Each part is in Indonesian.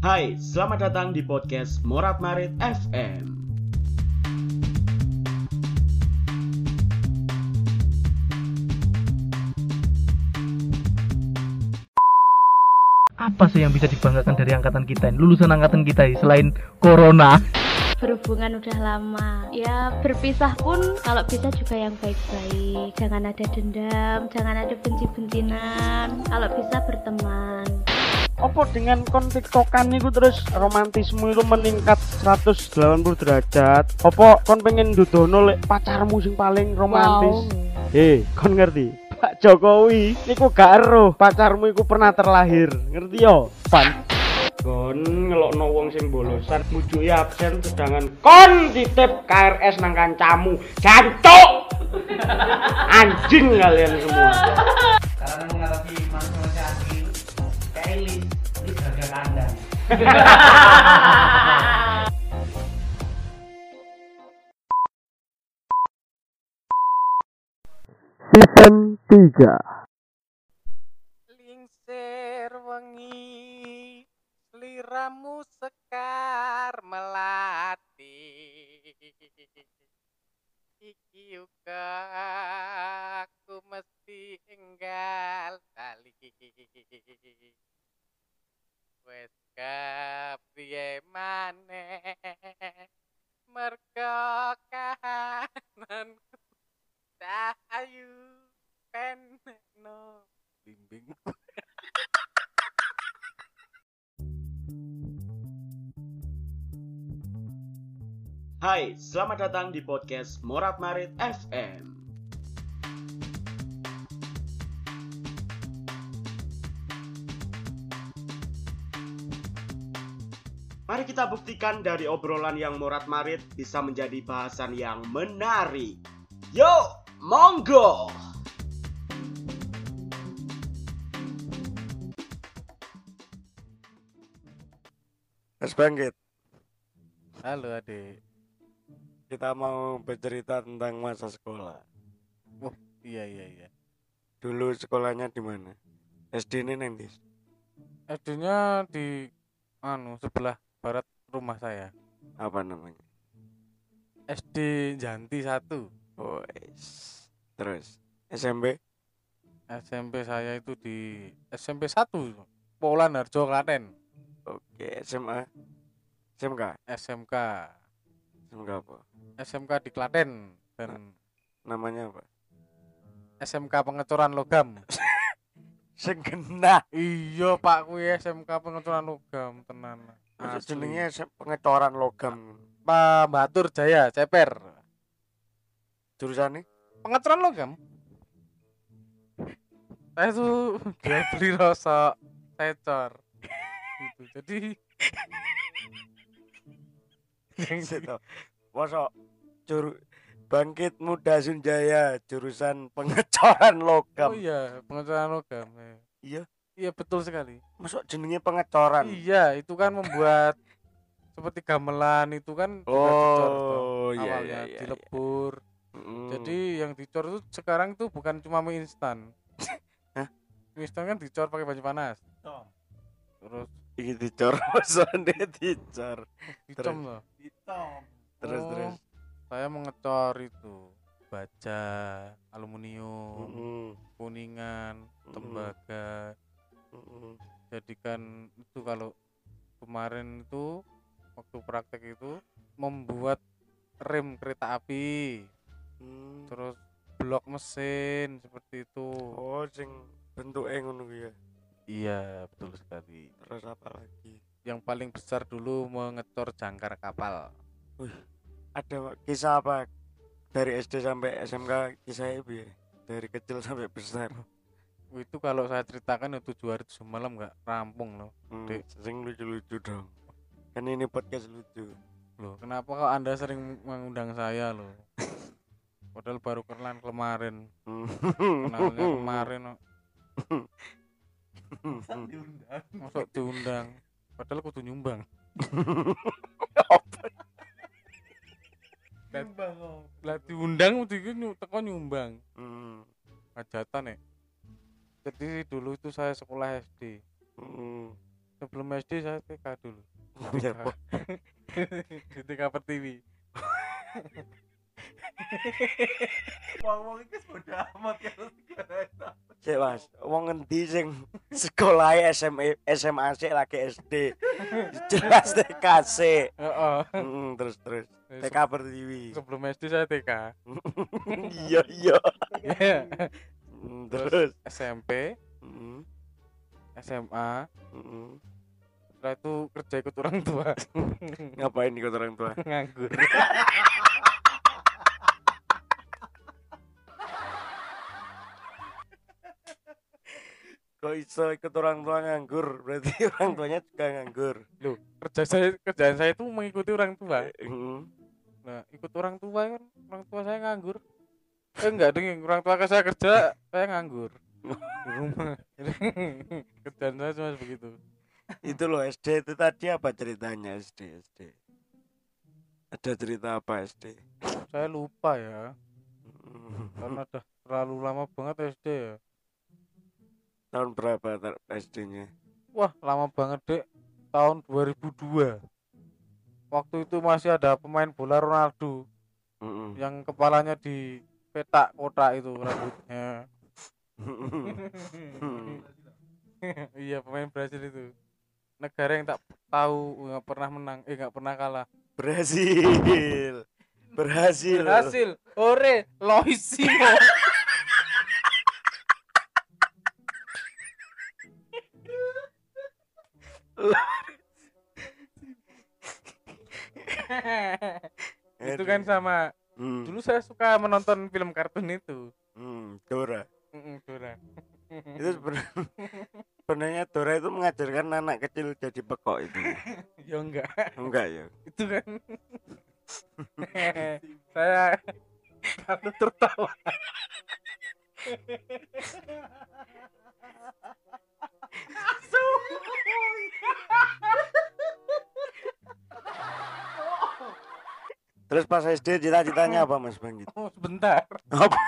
Hai, selamat datang di podcast Morat Marit FM. apa sih yang bisa dibanggakan dari angkatan kita ini? lulusan angkatan kita ini selain corona. Berhubungan udah lama. Ya berpisah pun kalau bisa juga yang baik-baik. Jangan ada dendam jangan ada benci-bencinan. Kalau bisa berteman Opo dengan kon tiktokan niku terus romantisme itu meningkat 180 derajat? Opo kon pengen dudono lek pacarmu sing paling romantis? Hei, kon ngerti? Pak Jokowi niku gak eruh. Pacarmu iku pernah terlahir. Ngerti yo? Pan. Kon ngelokno wong sing bolosan mujuki absen sedangkan kon titip KRS nang kancamu. Jancuk! Anjing kalian semua. Karena menghadapi manusia asli kayak season 3 Lingsir wengi Liramu sekar melati. Iki uga aku mesti enggal tali Wes kapriye maneh Mergo kananku Dahayu penekno bimbing. Hai, selamat datang di podcast Morat Marit FM. Kita buktikan dari obrolan yang morat marit bisa menjadi bahasan yang menarik. Yo, monggo! Mas Bangkit Halo adik, kita mau bercerita tentang masa sekolah iya iya iya. dulu sekolahnya di mana SD ini nanti SD-nya di anu sebelah barat rumah saya. apa namanya SD Janti 1. oh is. terus SMP SMP saya itu di SMP 1 Polan Harjo Klaten. oke SMA SMK SMK SMK apa SMK di Klaten dan namanya apa SMK pengecoran logam. sing kena iya Pak kuwi SMK pengecoran logam tenan. Asli. jenenge pengecoran logam Pak Batur Jaya Ceper. jurusannya Pengecoran logam. Saya tuh jual beli rosok tecor. Gitu. Jadi yang Seto. Masa juru Bangkit Muda Sunjaya jurusan pengecoran Oh logam. iya, pengecoran logam. ya. Iya. Iya betul sekali. Masuk jenenge pengecoran. Iya, itu kan membuat seperti gamelan itu kan. Oh, iya awalnya iya iya. dilebur. Mm. Jadi yang dicor itu sekarang tuh bukan cuma mie instan. Hah? Mie instan kan dicor pakai baju panas. Tom Terus iki dicor masane dicor. dicom loh. di Tom Terus Oh, terus. Saya mengecor itu baja, aluminium, Mm, kuningan, Mm. tembaga. Jadikan itu kalau kemarin itu waktu praktek itu membuat rem kereta api, mm. terus blok mesin seperti itu. Oh, sing bentuke ngono ya. Iya, betul sekali. Terus apa lagi? Yang paling besar dulu mengecor jangkar kapal. Ada kisah apa dari SD sampai SMK kisahnya piye? Dari kecil sampai besar. Itu kalau saya ceritakan ya tujuh hari tujuh malam nggak rampung loh. Hmm, Dek. sing lucu-lucu dong. Kan ini podcast lucu. Loh, kenapa kok Anda sering mengundang saya loh? Padahal baru kenalan kemarin. Hmm. Kenalnya kemarin kok. diundang Masuk diundang. Padahal kudu nyumbang. Nyumbang kok. Lah diundang nyu- teko nyumbang. Hmm. Hajatan ya. Jadi dulu itu saya sekolah SD. Hmm. sebelum SD saya TK dulu Biar po- di TK Pertiwi Wong-wong iki bodo amat ya. Cek Mas, wong ngendi sing sekolah SMA SMA sik lagi SD. Jelas TK sik. Heeh. Mm, terus terus TK Pertiwi. sebelum SD saya TK Iya iya. Terus SMP SMA mm. setelah itu kerja ikut orang tua ngapain ikut orang tua? nganggur Kok iso ikut orang tua nganggur? Berarti orang tuanya juga nganggur. Loh, kerja saya kerjaan saya itu mengikuti orang tua Mm. nah ikut orang tua kan orang tua saya nganggur eh enggak deng orang tua saya kerja saya nganggur di rumah kerjaan saya cuma begitu Itu loh SD itu tadi apa ceritanya SD SD? Ada cerita apa SD? saya lupa ya Mm. karena udah terlalu lama banget SD ya Tahun berapa SD-nya? wah lama banget dek tahun 2002 waktu itu masih ada pemain bola Ronaldo Mm-mm. yang kepalanya di petak kotak itu rambutnya. Iya pemain Brasil itu. Negara yang tak tahu nggak pernah menang eh nggak pernah kalah. Berhasil. Berhasil. berhasil ore loisimo itu kan sama Hmm. dulu saya suka menonton film kartun itu Hmm, Dora. Mm-mm, Dora Itu sebenarnya sebenarnya Dora itu mengajarkan anak kecil jadi pekok itu. ya enggak Enggak ya. itu kan saya kalau tertawa Terus pas SD cita-citanya apa Mas Bang oh sebentar. Apa?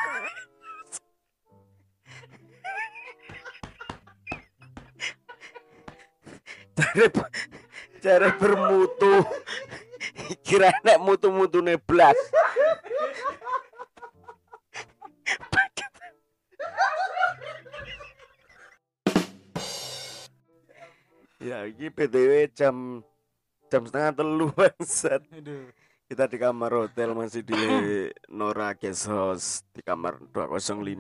cara cara bermutu. Kira nek mutu-mutu blas. Ya ini PTW jam jam setengah telu bangsat. Aduh. Kita di kamar hotel masih di Nora Guest House di kamar 205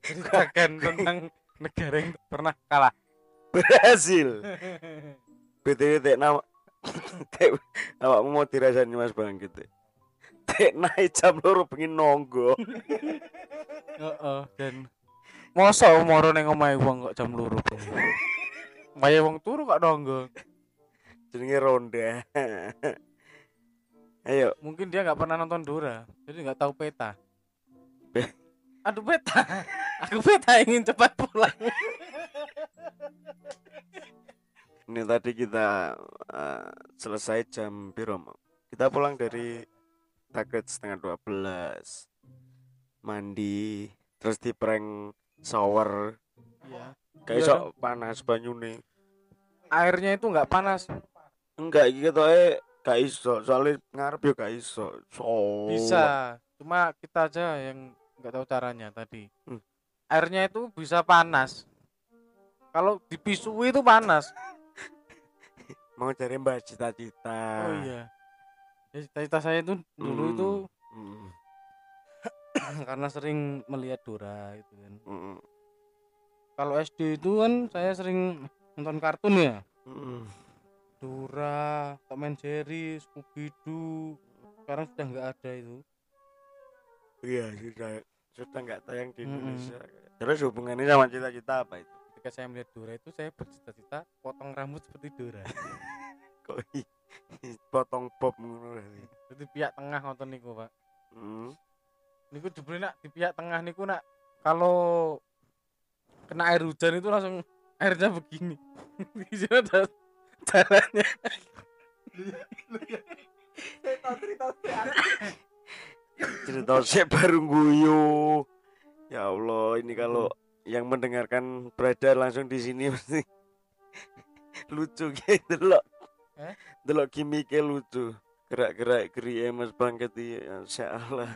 ceritakan tentang negara yang pernah kalah. Berhasil. BTW tek nama tek awakmu mau dirasani Mas Bang gitu tek naik jam loro pengen nonggo. Heeh, dan masa umur ning omahe wong kok jam loro Maya wong turu kok nonggo? Jenenge ronda ayo. Mungkin dia nggak pernah nonton Dora jadi nggak tahu peta. Aduh peta. Aku peta ingin cepat pulang. Ini tadi kita eh, selesai jam piro Mam? kita pulang dari target setengah 12 mandi terus di prank shower. Iya. Kayak Iya sok panas banyune. Airnya itu nggak panas. Enggak gitu eh gak iso soalnya ngarep yo gak iso. So bisa cuma kita aja yang nggak tahu caranya tadi. Hmm. airnya itu bisa panas. Kalau dipisui itu panas. Mau cari mbak cita-cita. Oh iya. Ya, cita-cita saya itu dulu Hmm. itu Mm, karena sering melihat Dora itu kan. Mm, kalau SD itu kan saya sering nonton kartun ya. Mm. Dora, Tom Jerry, Scooby Doo sekarang sudah nggak ada itu. Iya sudah sudah nggak tayang di. Indonesia. Terus hubungannya sama cita-cita apa itu? Ketika saya melihat Dora itu saya bercita-cita potong rambut seperti Dora. Kok potong bob ngono jadi pihak tengah nonton niku pak. Mm. niku jebule nak di pihak tengah niku nak kalau kena air hujan itu langsung airnya begini. Di sini ada caranya cerita saya baru guyu ya Allah ini kalau yang mendengarkan berada langsung di sini pasti lucu gitu loh. Eh? Delok gimmicknya lucu. Gerak-gerak geriye Mas Bangket. Masya Allah.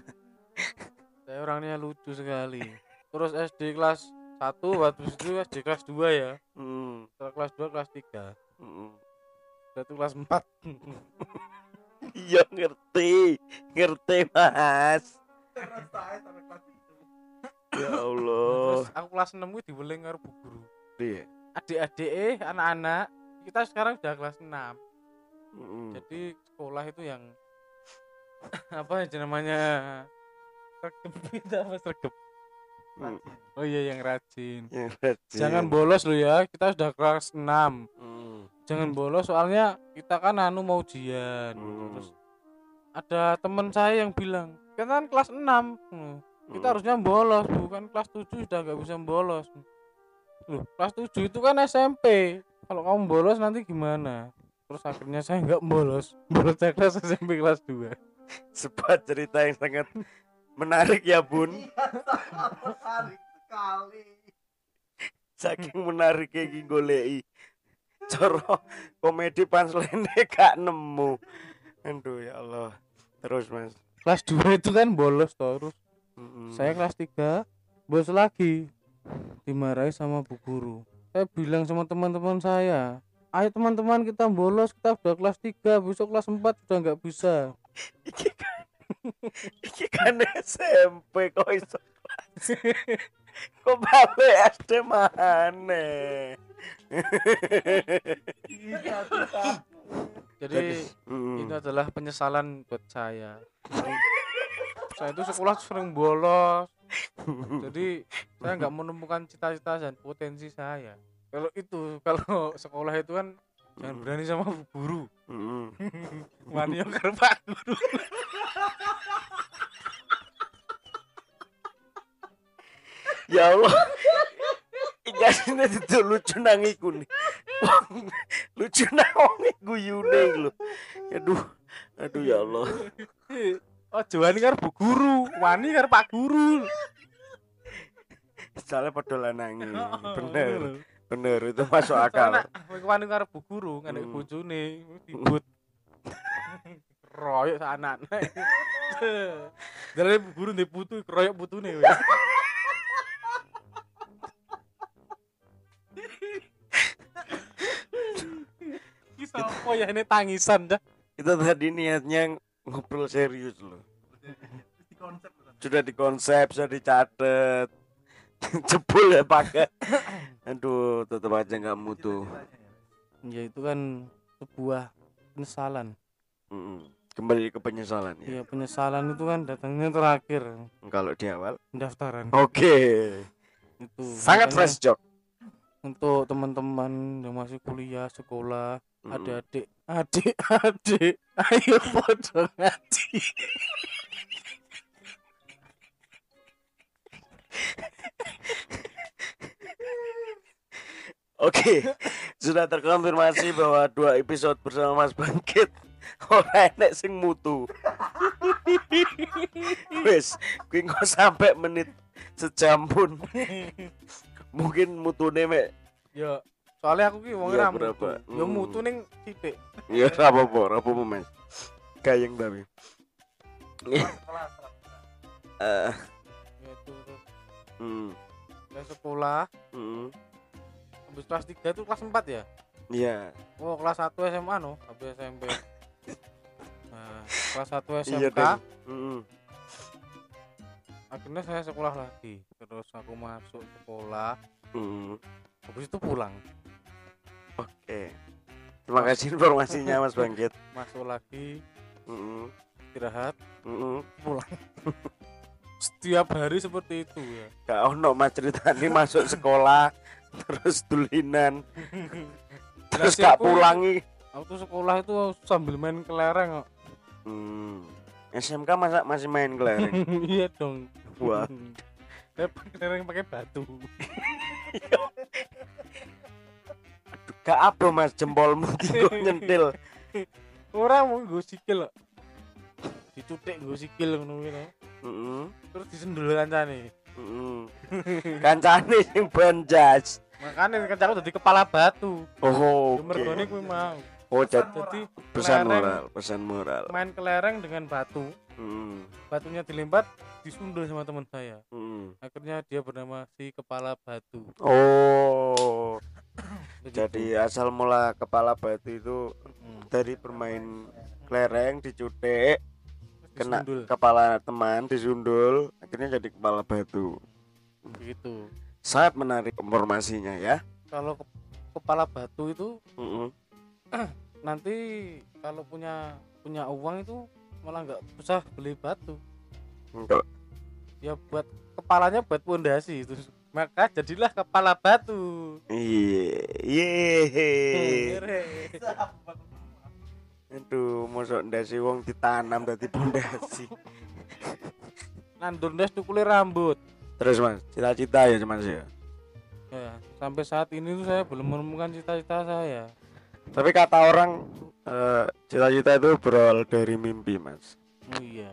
saya orangnya lucu sekali terus SD kelas 1 habis itu SD kelas 2 ya Hmm. kelas 2 kelas 3 hmm. Satu kelas 4 Iya ngerti, ngerti Mas. Ya Allah. terus aku kelas 6 gue dibeling karo bu guru Iya. adik-adik eh anak-anak kita sekarang udah kelas 6 Mm. jadi sekolah itu yang apa ya namanya sergep kita apa sergep Mm. oh iya yang rajin Ya, rajin. jangan bolos lo ya kita sudah kelas 6 Hmm. jangan bolos soalnya kita kan anu mau ujian Hmm. terus ada teman saya yang bilang kita kan kelas 6 Hmm, kita Hmm. harusnya bolos bukan kelas 7 sudah nggak bisa bolos loh kelas 7 itu kan SMP kalau kamu bolos nanti gimana terus akhirnya saya nggak bolos bolos saya kelas SMP kelas 2 sebuah cerita yang sangat menarik ya Bun. menarik sekali Saking menarik kayak golei. Coro komedi punchline gak nemu. Aduh ya Allah. Terus Mas. kelas 2 itu kan bolos terus Mm-mm. saya kelas 3 bolos lagi dimarahi sama bu guru saya bilang sama teman-teman saya ayo teman-teman kita bolos kita udah kelas 3 besok kelas 4 sudah nggak bisa iki kan SMP kok iso kelas. kok balik SD mana jadi Mm. ini adalah penyesalan buat saya. Saya itu sekolah sering bolos. Jadi saya nggak menemukan cita-cita dan potensi saya. Kalau itu kalau sekolah itu kan jangan berani sama guru. Wani yang karo pak guru ya Allah. Ikan itu lucu nangiku nih. Lucu nang guyune lho. Aduh aduh ya Allah. Oh wani karo bu guru wani karo pak guru. Soalnya padha lanangi bener bener itu masuk akal. Wani karo bu guru kan Hmm. bojone dibut royok sak anak. Dari bu guru ndek putu royok putune. Weh. Iki sapa ya ini tangisan dah. kita tadi niatnya ngobrol serius loh. Di konsep sudah dikonsep sudah dicatat jebul ya pakai aduh tetap aja nggak mutu. Ya. Itu kan sebuah penyesalan. Kembali ke penyesalan ya Ya penyesalan itu kan datangnya terakhir kalau di awal pendaftaran. oke Itu sangat makanya fresh joke untuk teman-teman yang masih kuliah, sekolah, Mm-mm. ada adik, adik, adik, ayo podo ngaji. Oke, sudah terkonfirmasi bahwa dua episode bersama Mas Bangkit ora enek sing mutu. Wes, kuwi engko sampai menit sejam pun. Mungkin mutune mek Ya, soalnya aku ki wong Ya, ra mutu. Ya Hmm. mutu ning titik. ya ora apa-apa, ora apa-apa Mas. Gayeng tapi. Eh, Ya hmm, saya sekolah, hmm, habis kelas 3 itu kelas 4 ya? Iya. Oh, kelas 1 SMA no, habis SMP. Nah, kelas 1 Iya SMK, deh. Hmm, akhirnya saya sekolah lagi. Terus aku masuk sekolah, hmm. habis itu pulang. Oke. Terima kasih informasinya Mas Bangkit. Masuk lagi, Hmm, istirahat, hmm. pulang. Setiap hari seperti itu ya. Gak ono mas ceritanya masuk sekolah terus tulinan terus gak pulangi Aku tuh sekolah itu sambil main kelereng kok. Hmm. SMK masa masih main kelereng iya dong. wah Saya kelereng pakai batu. gak apa mas jempolmu kok nyentil Orang mau gue sikil kok. Dicutik gue sikil ngono kuwi Terus disendul kancane. mm-mm. kancane sing banjas makanya kerjaku jadi kepala batu Oh, oke. mergone kuwi mau Oh, jadi jadi pesan kelereng- moral, pesan moral. main kelereng dengan batu Hmm, batunya dilempar disundul sama teman saya hmm. akhirnya dia bernama si kepala batu Oh, jadi asal mula kepala batu itu Mm, dari bermain kelereng dicutek, kena disundul. kepala teman disundul, akhirnya jadi kepala batu. begitu Sangat menarik informasinya ya. kalau ke- kepala batu itu Mm-mm. nanti kalau punya punya uang itu malah nggak usah beli batu Enggak. ya buat kepalanya buat pondasi itu maka jadilah kepala batu Iya, iya. Aduh, mosok ndasi wong ditanam dadi pondasi. nandur ndas tukule rambut Terus Mas, cita-cita ya Mas ya. ya sampai saat ini tuh saya belum menemukan cita-cita saya Tapi kata orang eh, cita-cita itu berawal dari mimpi, Mas. oh iya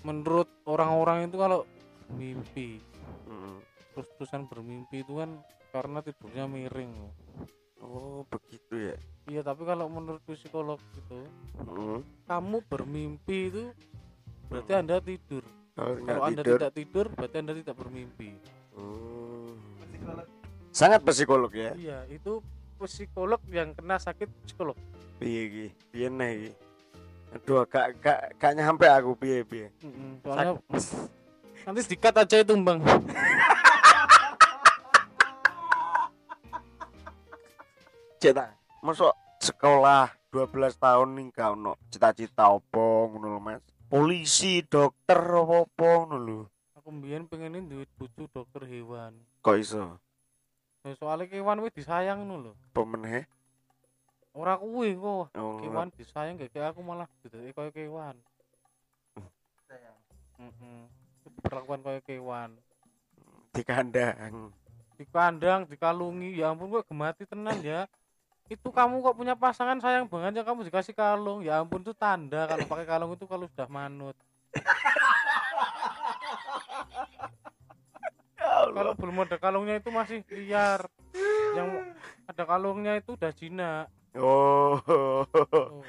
menurut orang-orang itu kalau mimpi Mm. terus-terusan bermimpi itu kan karena tidurnya miring. Oh, begitu ya. iya tapi kalau menurut psikolog itu Mm. kamu bermimpi itu berarti anda tidur Kalau kalau nggak anda tidur. tidak tidur berarti anda tidak bermimpi Oh. Sangat psikolog ya. iya itu psikolog yang kena sakit psikolog Piye iki? Piye nih iki? Aduh, gak gak gak nyampe aku piye piye. Nanti dikat aja itu bang Cita. Masuk sekolah 12 tahun nih kau no cita-cita opo ngono Mas. Polisi, dokter opo-opo ngono lho. aku mbien pengenin duit butuh dokter hewan Kok iso? Nah, soalnya kewan wis disayang nu lho. Apa meneh? ora kuwi kok Oh, kewan disayang gak kayak aku malah didek koyo kewan. Heeh. perlakuan koyo kewan. Di kandang. di kandang dikalungi. Ya ampun kok gemati tenan ya. Itu kamu kok punya pasangan sayang banget ya kamu dikasih kalung. Ya ampun itu tanda kalau pakai kalung itu kalau sudah manut kalau belum ada kalungnya itu masih liar. Yang ada kalungnya itu udah jina. Oh. Oh,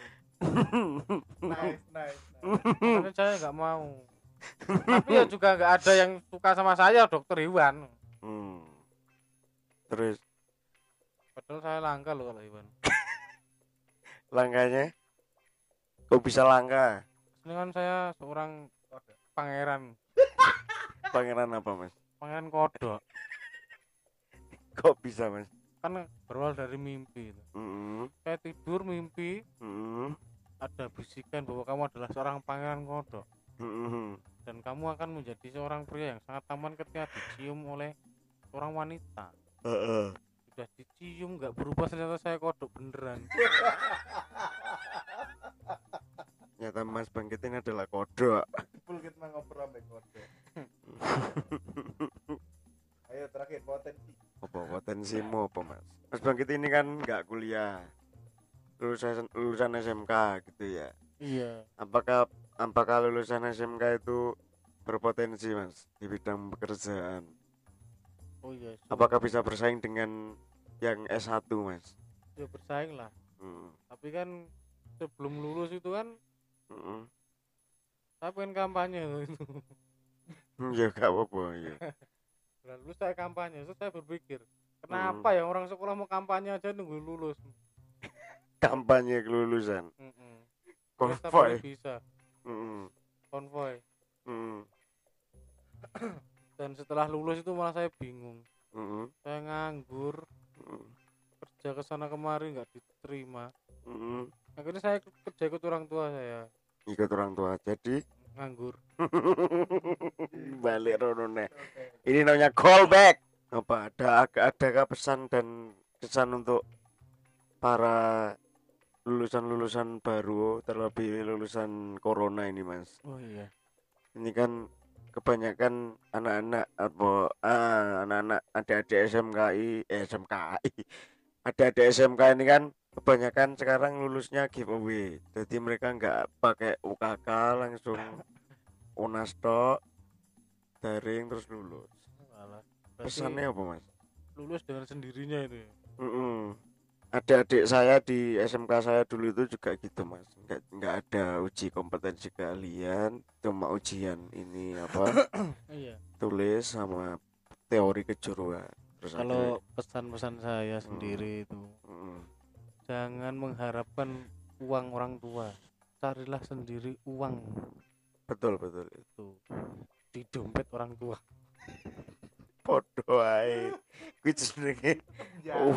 nice nice. Makanya saya nggak mau. Tapi ya juga nggak ada yang suka sama saya dokter hewan Hmm. Terus? Padahal saya langka loh kalau hewan langkahnya kok bisa langka? ini kan saya seorang pangeran. Pangeran apa, Mas? Pangeran kodok Kok bisa, Mas? kan berawal dari mimpi. Mm saya tidur mimpi -hmm. ada bisikan bahwa kamu adalah seorang pangeran kodok Mm dan kamu akan menjadi seorang pria yang sangat taman ketika dicium oleh seorang wanita Heeh. sudah dicium nggak berubah ternyata saya kodok beneran Nyata Mas Bangkit ini adalah kodok. ngobrol kode ayo terakhir potensi Apa potensimu apa, Mas? Mas Bangkit ini kan nggak kuliah. Lulusan lulusan SMK gitu ya. iya Apakah apakah lulusan SMK itu berpotensi, Mas, di bidang pekerjaan? oh iya Apakah bisa bersaing dengan yang S1, Mas? ya bersaing lah Hmm. tapi kan sebelum lulus itu kan Mm-mm. saya pengen kampanye itu Hmm, Ya gak apa-apa ya. Lulus saya kampanye terus saya berpikir kenapa ya orang sekolah mau kampanye aja nunggu lulus? Kampanye kelulusan. Ternyata boleh Konvoy. bisa. Mm-mm. konvoy. Dan setelah lulus itu malah saya bingung. Saya nganggur kerja ke sana kemari nggak diterima. Akhirnya saya kerja ikut orang tua saya. Ikut orang tua. Jadi nganggur balik rono nih. Ini namanya callback. Apa ada adakah pesan dan kesan untuk para lulusan-lulusan baru terlebih lulusan corona ini mas oh iya ini kan kebanyakan anak-anak apa ah, anak-anak adik-adik SMKI eh, SMKI adik-adik SMK ini kan kebanyakan sekarang lulusnya giveaway jadi mereka nggak pakai UKK langsung unas tok daring terus lulus Alah. Pesannya apa mas lulus dengan sendirinya itu ya. Mm-mm. Adik-adik saya di SMK saya dulu itu juga gitu mas nggak nggak ada uji kompetensi keahlian cuma ujian ini apa iya tulis sama teori kejuruan terus kalau pesan-pesan saya sendiri itu akhirnya- Mm-mm. Jangan mengharapkan uang orang tua. Carilah sendiri uang. Betul betul. Itu. Di dompet orang tua. Podo ae. Kuwi jenenge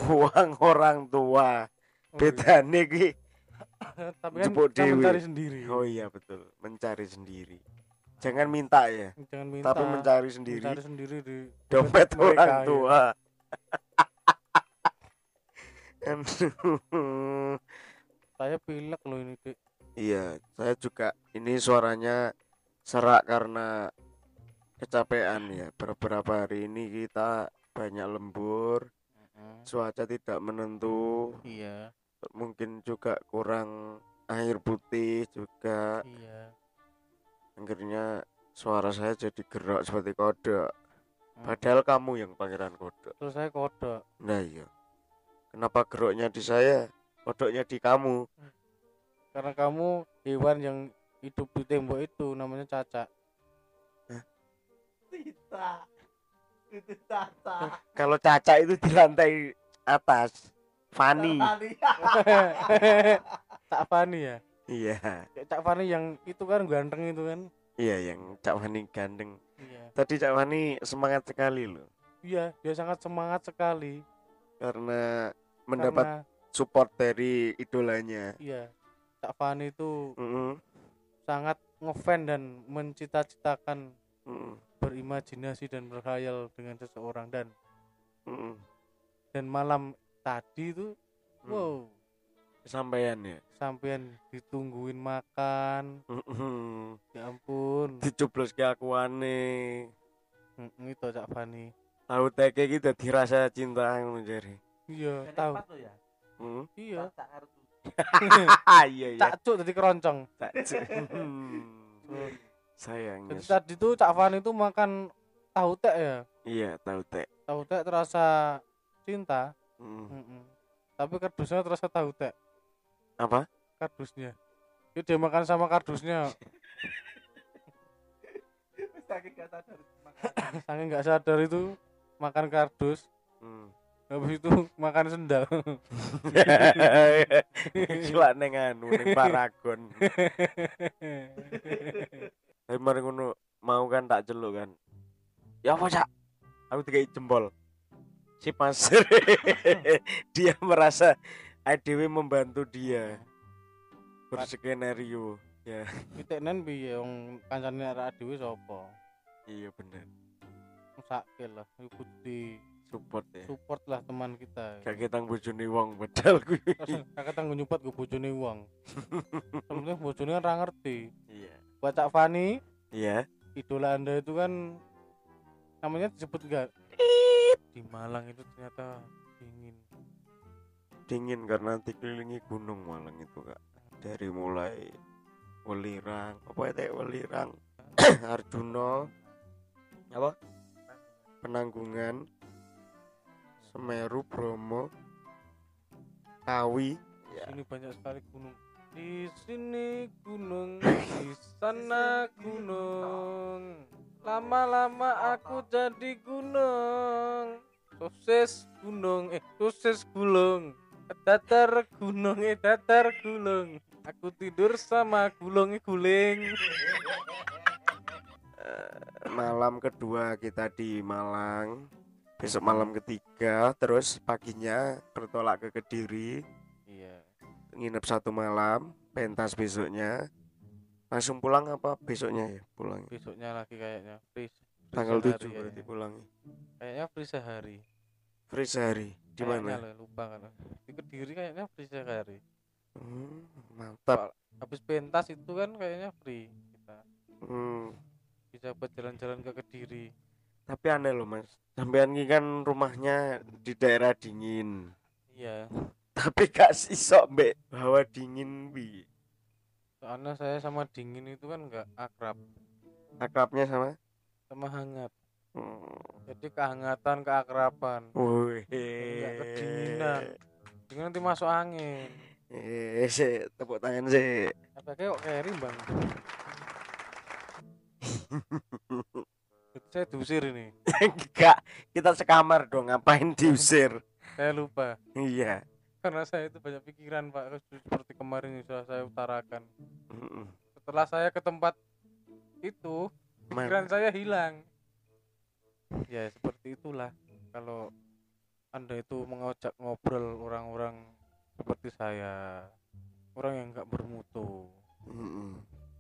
uang orang tua. Oh, iya. bedane kuwi tapi kan kita mencari sendiri. Oh iya betul. Mencari sendiri. Jangan minta ya. Jangan minta. tapi mencari sendiri mencari sendiri di dompet orang ya. tua. Aduh. saya pilek loh ini Dik. iya saya juga ini suaranya serak karena kecapean ya. Beberapa hari ini kita banyak lembur Mm-mm. cuaca tidak menentu iya. mungkin juga kurang air putih juga. Iya. Akhirnya suara saya jadi gerak seperti kodok. Hmm. padahal kamu yang pangeran kodok. Terus saya kodok. Nah iya kenapa geroknya di saya kodoknya di kamu? Karena kamu hewan yang hidup di tembok itu namanya cacak Tita. Itu Tata. kalau caca itu di lantai atas Fani. Cak Fani ya? Iya. Cak Fani yang itu kan ganteng itu kan? Iya yang Cak Fani gandeng iya. Tadi Cak Fani semangat sekali loh. Iya dia sangat semangat sekali karena mendapat karena support dari idolanya. Iya Cak Fani itu Mm-mm, sangat ngefan dan mencita-citakan mm-mm, berimajinasi dan berkhayal dengan seseorang dan mm-mm. dan malam tadi itu Hmm. wow. Kesampaian ya? Sampean ditungguin makan. Mm-mm. ya ampun. Dicoblos ke akuane. Mm, itu Cak Fani tahu teke gitu dirasa cinta ngono jare iya Yang tahu. ya. Hmm. iya. Ah, iya iya. Cak Cuk jadi keroncong. Tak cu- Hmm. sayangnya jadi tadi tuh Cak Fani itu makan tahu tek ya? Iya tahu tek. Tahu tek terasa cinta. Mm. Mm-mm. tapi kardusnya terasa tahu tek. Apa? Kardusnya. Itu dia makan sama kardusnya. Saking gak sadar. saking nggak sadar itu makan kardus Hmm. habis itu makan sendal Gila neng anu neng paragon. Tapi mari ngono mau kan tak celuk kan. Ya apa cak? Aku tiga jempol. Si Mas. dia merasa ADW membantu dia berskenario. Ya, kita nen piye wong kancane arek dhewe sapa iya bener. Sakit lah iku di Support ya. support lah teman kita Gak kita bojone wong kuwi. terus kakek tanggung nyupat gue bojone uang sebenarnya bojone kan ra ngerti Iya. buat Cak Fani Iya. idola anda itu kan namanya disebut enggak di Malang itu ternyata dingin Dingin karena dikelilingi gunung Malang itu kak. Dari mulai Welirang, apa itu Welirang, Arjuna, apa? Penanggungan, Semeru, Bromo, Kawi, ini banyak sekali gunung. Di sini gunung di sana gunung. Lama-lama aku jadi gunung. Sosis gunung eh sosis gulung. Datar gunung eh datar gulung. Aku tidur sama gulungnya guling malam kedua kita di Malang, besok malam ketiga, terus paginya bertolak ke Kediri, iya nginep satu malam, pentas besoknya, langsung pulang apa besoknya ya pulang? besoknya lagi kayaknya free free Tanggal 7 berarti kayaknya. pulangnya. kayaknya free sehari Free sehari di mana? lupa kan di kediri kayaknya free sehari Hmm, mantap. habis pentas itu kan kayaknya free kita Hmm, bisa buat jalan-jalan ke kediri tapi aneh loh mas. Sampean ini kan rumahnya di daerah dingin, iya tapi gak sisok mbek hawa dingin bi. soalnya saya sama dingin itu kan nggak akrab Akrabnya sama sama hangat Hmm. jadi kehangatan keakraban Wih. Kedinginan. dengan nanti masuk angin Eh, tepuk tangan sih. efeknya kok carry bang Jadi saya diusir ini Enggak, kita sekamar dong, ngapain diusir? saya lupa Iya. karena saya itu banyak pikiran pak seperti kemarin yang sudah saya utarakan Mm-mm. setelah saya ke tempat itu pikiran Mana? saya hilang ya seperti itulah kalau anda itu mengajak ngobrol orang-orang seperti saya orang yang nggak bermutu.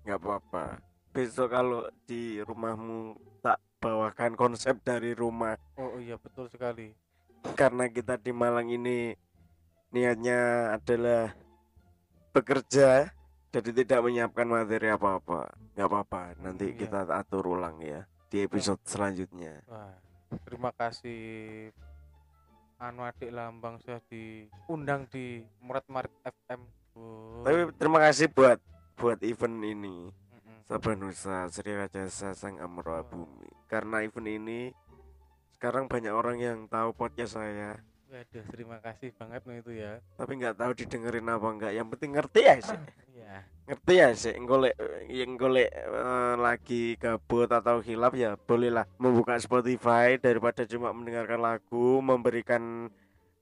Nggak apa-apa. Besok kalau di rumahmu tak bawakan konsep dari rumah. Oh iya betul sekali. Karena kita di Malang ini niatnya adalah bekerja jadi tidak menyiapkan materi apa-apa. Nggak apa-apa nanti Iya. kita atur ulang ya di episode selanjutnya. Wah, terima kasih anu adik lambang sudah diundang di Murat Marit FM Oh, tapi terima kasih buat buat event ini mm-mm. Sabanusa Sri Rajasa Sang Amroa Bumi karena event ini sekarang banyak orang yang tahu podcast saya Waduh, terima kasih banget no itu ya. tapi nggak tahu didengerin apa enggak yang penting ngerti ya sih Iya. ngerti ya sih golek yang golek eh, lagi gabut atau hilap ya bolehlah membuka Spotify daripada cuma mendengarkan lagu memberikan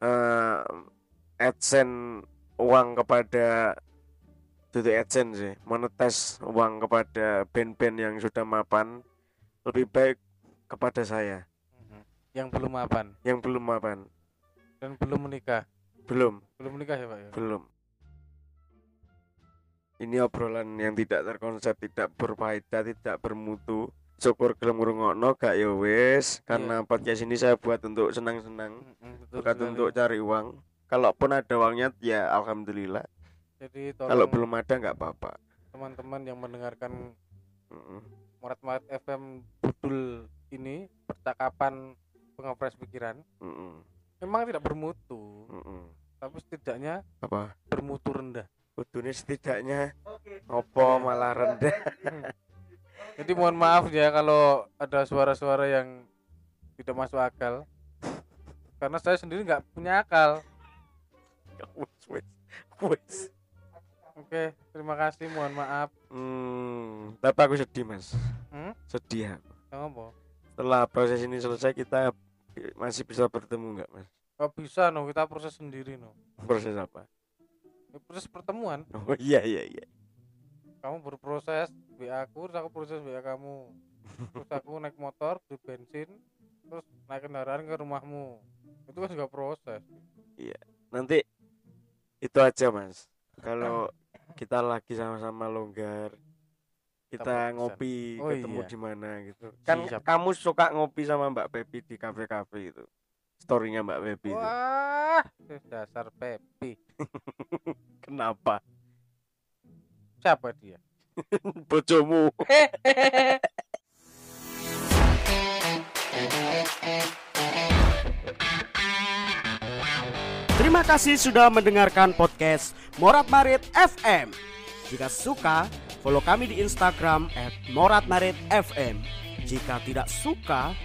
eh adsense uang kepada itu adsense sih. Monetes uang kepada band-band yang sudah mapan lebih baik kepada saya. Mhm. Yang belum mapan? Yang belum mapan. Dan belum menikah. belum. Belum menikah ya, Pak ya? belum. Ini obrolan yang tidak terkonsep tidak berfaedah tidak bermutu. Syukur gelem ngrungokno gak ya wis. Karena podcast ini saya buat untuk senang-senang. Mhm, betul bukan untuk cari uang. Kalaupun ada uangnya ya alhamdulillah Jadi kalau belum ada nggak apa-apa teman-teman yang mendengarkan. Murat Marit FM budul ini percakapan pengopres pikiran Mm-mm. memang tidak bermutu, Mm-mm. tapi setidaknya apa bermutu rendah. Kudunya setidaknya opo malah rendah Jadi mohon maaf ya kalau ada suara-suara yang tidak masuk akal. Karena saya sendiri nggak punya akal. wis wis wis Oke, terima kasih. Mohon maaf. hmm, tapi aku sedih mas Hmm? sedih aku. Yang apa? setelah proses ini selesai kita masih bisa bertemu nggak mas Oh bisa no, kita proses sendiri no. proses apa Ya, Proses pertemuan. oh iya iya iya Kamu berproses WA aku, terus aku proses WA kamu. Terus aku naik motor, beli bensin, terus naik kendaraan ke rumahmu. Itu kan juga proses. nanti itu aja mas kalau kita lagi sama-sama longgar kita ngopi Oh, ketemu iya. di mana gitu kan Siap. kamu suka ngopi sama Mbak Pepi di kafe-kafe itu storynya Mbak Pepi itu Wah, dasar Pepi. kenapa Siapa dia? bojomu Terima kasih sudah mendengarkan podcast Morat Marit FM. Jika suka, follow kami di Instagram @moratmaritfm. Jika tidak suka,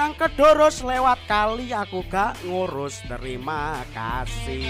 nang kedoros lewat kali aku gak ngurus. Terima kasih.